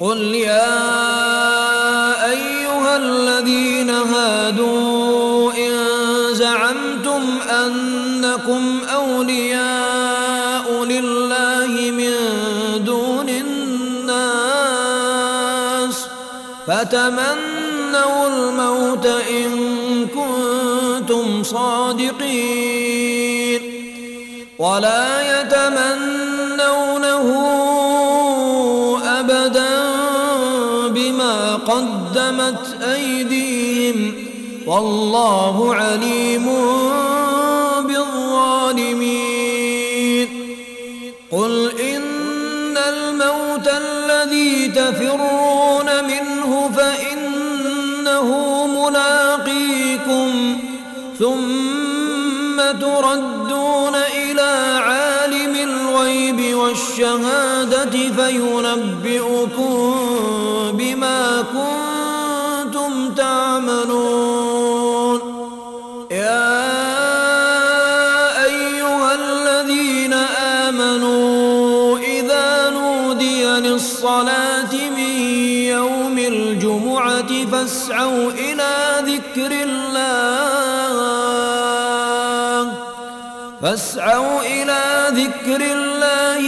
قل يا أيها الذين هادوا إن زعمتم أنكم أولياء لله من دون الناس فتمنوا الموت إن كنتم صادقين ولا يتمنونه قدمت أيديهم والله عليم بالظالمين. قل إن الموت الذي تفرون منه فإنه ملاقيكم ثم تردون عالم والشهادة فينبئكم بما كنتم تعملون. يا أيها الذين آمنوا إذا نودي للصلاة من يوم الجمعة فاسعوا إلى ذكر الله. فاسعوا إلى ذكر الله